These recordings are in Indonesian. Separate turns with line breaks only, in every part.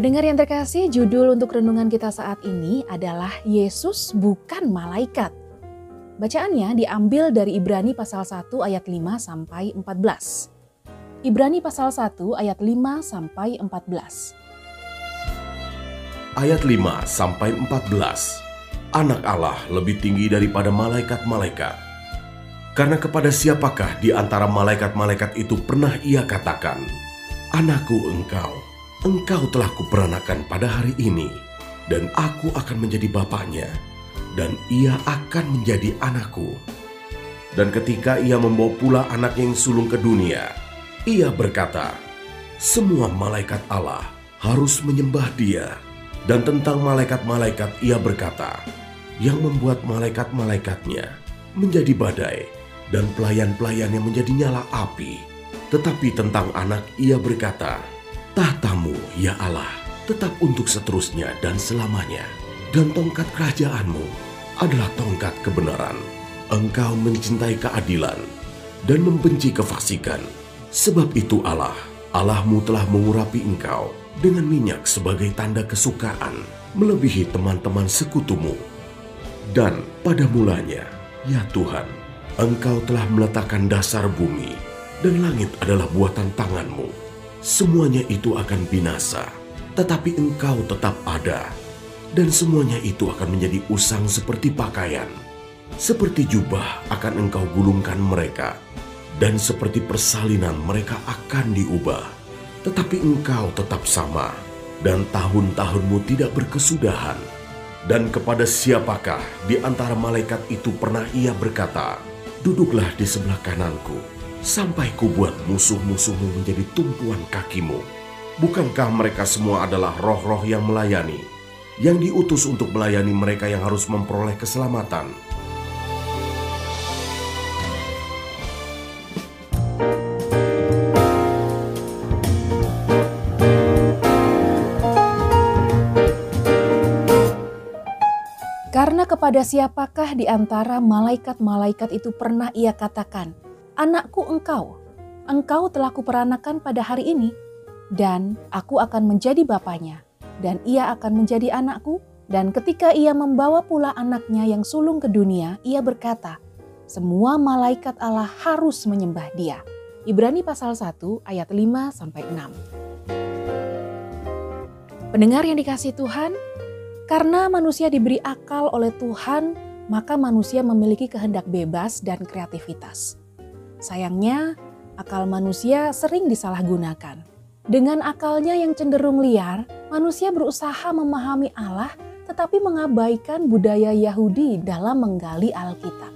Pendengar yang terkasih, judul untuk renungan kita saat ini adalah Yesus bukan malaikat. Bacaannya diambil dari Ibrani pasal 1 ayat 5 sampai 14. Ibrani pasal 1 ayat 5 sampai 14.
Ayat 5 sampai 14. Anak Allah lebih tinggi daripada malaikat-malaikat. Karena kepada siapakah di antara malaikat-malaikat itu pernah ia katakan, Anakku engkau, engkau telah kuperanakan pada hari ini, dan aku akan menjadi bapaknya, dan ia akan menjadi anakku. Dan ketika ia membawa pula anak yang sulung ke dunia, ia berkata, Semua malaikat Allah harus menyembah dia. Dan tentang malaikat-malaikat ia berkata, Yang membuat malaikat-malaikatnya menjadi badai, dan pelayan-pelayannya menjadi nyala api. Tetapi tentang anak ia berkata, Tahtamu, ya Allah, tetap untuk seterusnya dan selamanya. Dan tongkat kerajaanmu adalah tongkat kebenaran. Engkau mencintai keadilan dan membenci kefasikan. Sebab itu Allah, Allahmu telah mengurapi engkau dengan minyak sebagai tanda kesukaan, melebihi teman-teman sekutumu. Dan pada mulanya, ya Tuhan, Engkau telah meletakkan dasar bumi, dan langit adalah buatan tanganmu semuanya itu akan binasa, tetapi engkau tetap ada, dan semuanya itu akan menjadi usang seperti pakaian. Seperti jubah akan engkau gulungkan mereka, dan seperti persalinan mereka akan diubah. Tetapi engkau tetap sama, dan tahun-tahunmu tidak berkesudahan. Dan kepada siapakah di antara malaikat itu pernah ia berkata, Duduklah di sebelah kananku, sampai kubuat musuh-musuhmu menjadi tumpuan kakimu. Bukankah mereka semua adalah roh-roh yang melayani, yang diutus untuk melayani mereka yang harus memperoleh keselamatan?
Karena kepada siapakah di antara malaikat-malaikat itu pernah ia katakan, anakku engkau, engkau telah kuperanakan pada hari ini, dan aku akan menjadi bapaknya, dan ia akan menjadi anakku, dan ketika ia membawa pula anaknya yang sulung ke dunia, ia berkata, semua malaikat Allah harus menyembah dia. Ibrani pasal 1 ayat 5 sampai 6. Pendengar yang dikasih Tuhan, karena manusia diberi akal oleh Tuhan, maka manusia memiliki kehendak bebas dan kreativitas. Sayangnya, akal manusia sering disalahgunakan. Dengan akalnya yang cenderung liar, manusia berusaha memahami Allah tetapi mengabaikan budaya Yahudi dalam menggali Alkitab.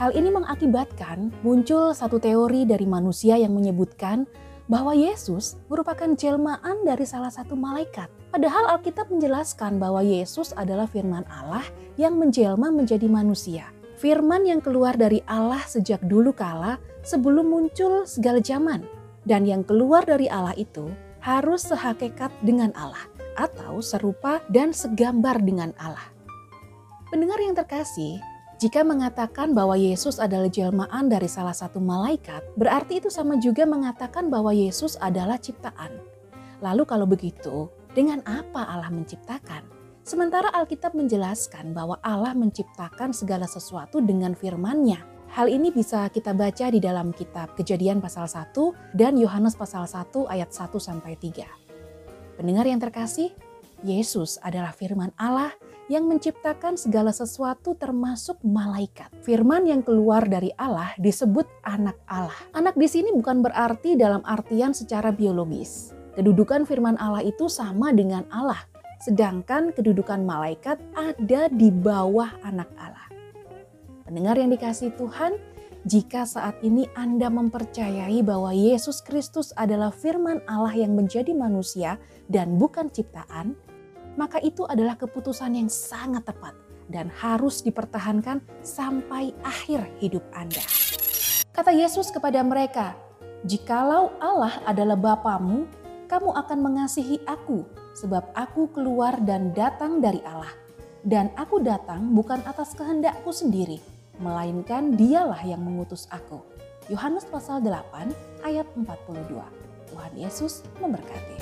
Hal ini mengakibatkan muncul satu teori dari manusia yang menyebutkan bahwa Yesus merupakan jelmaan dari salah satu malaikat. Padahal Alkitab menjelaskan bahwa Yesus adalah firman Allah yang menjelma menjadi manusia firman yang keluar dari Allah sejak dulu kala sebelum muncul segala zaman. Dan yang keluar dari Allah itu harus sehakikat dengan Allah atau serupa dan segambar dengan Allah. Pendengar yang terkasih, jika mengatakan bahwa Yesus adalah jelmaan dari salah satu malaikat, berarti itu sama juga mengatakan bahwa Yesus adalah ciptaan. Lalu kalau begitu, dengan apa Allah menciptakan? Sementara Alkitab menjelaskan bahwa Allah menciptakan segala sesuatu dengan firman-Nya. Hal ini bisa kita baca di dalam kitab Kejadian pasal 1 dan Yohanes pasal 1 ayat 1 sampai 3. Pendengar yang terkasih, Yesus adalah firman Allah yang menciptakan segala sesuatu termasuk malaikat. Firman yang keluar dari Allah disebut anak Allah. Anak di sini bukan berarti dalam artian secara biologis. Kedudukan firman Allah itu sama dengan Allah, sedangkan kedudukan malaikat ada di bawah anak Allah. Pendengar yang dikasih Tuhan, jika saat ini Anda mempercayai bahwa Yesus Kristus adalah firman Allah yang menjadi manusia dan bukan ciptaan, maka itu adalah keputusan yang sangat tepat dan harus dipertahankan sampai akhir hidup Anda. Kata Yesus kepada mereka, "Jikalau Allah adalah Bapamu, kamu akan mengasihi aku sebab aku keluar dan datang dari Allah. Dan aku datang bukan atas kehendakku sendiri, melainkan dialah yang mengutus aku. Yohanes pasal 8 ayat 42. Tuhan Yesus memberkati.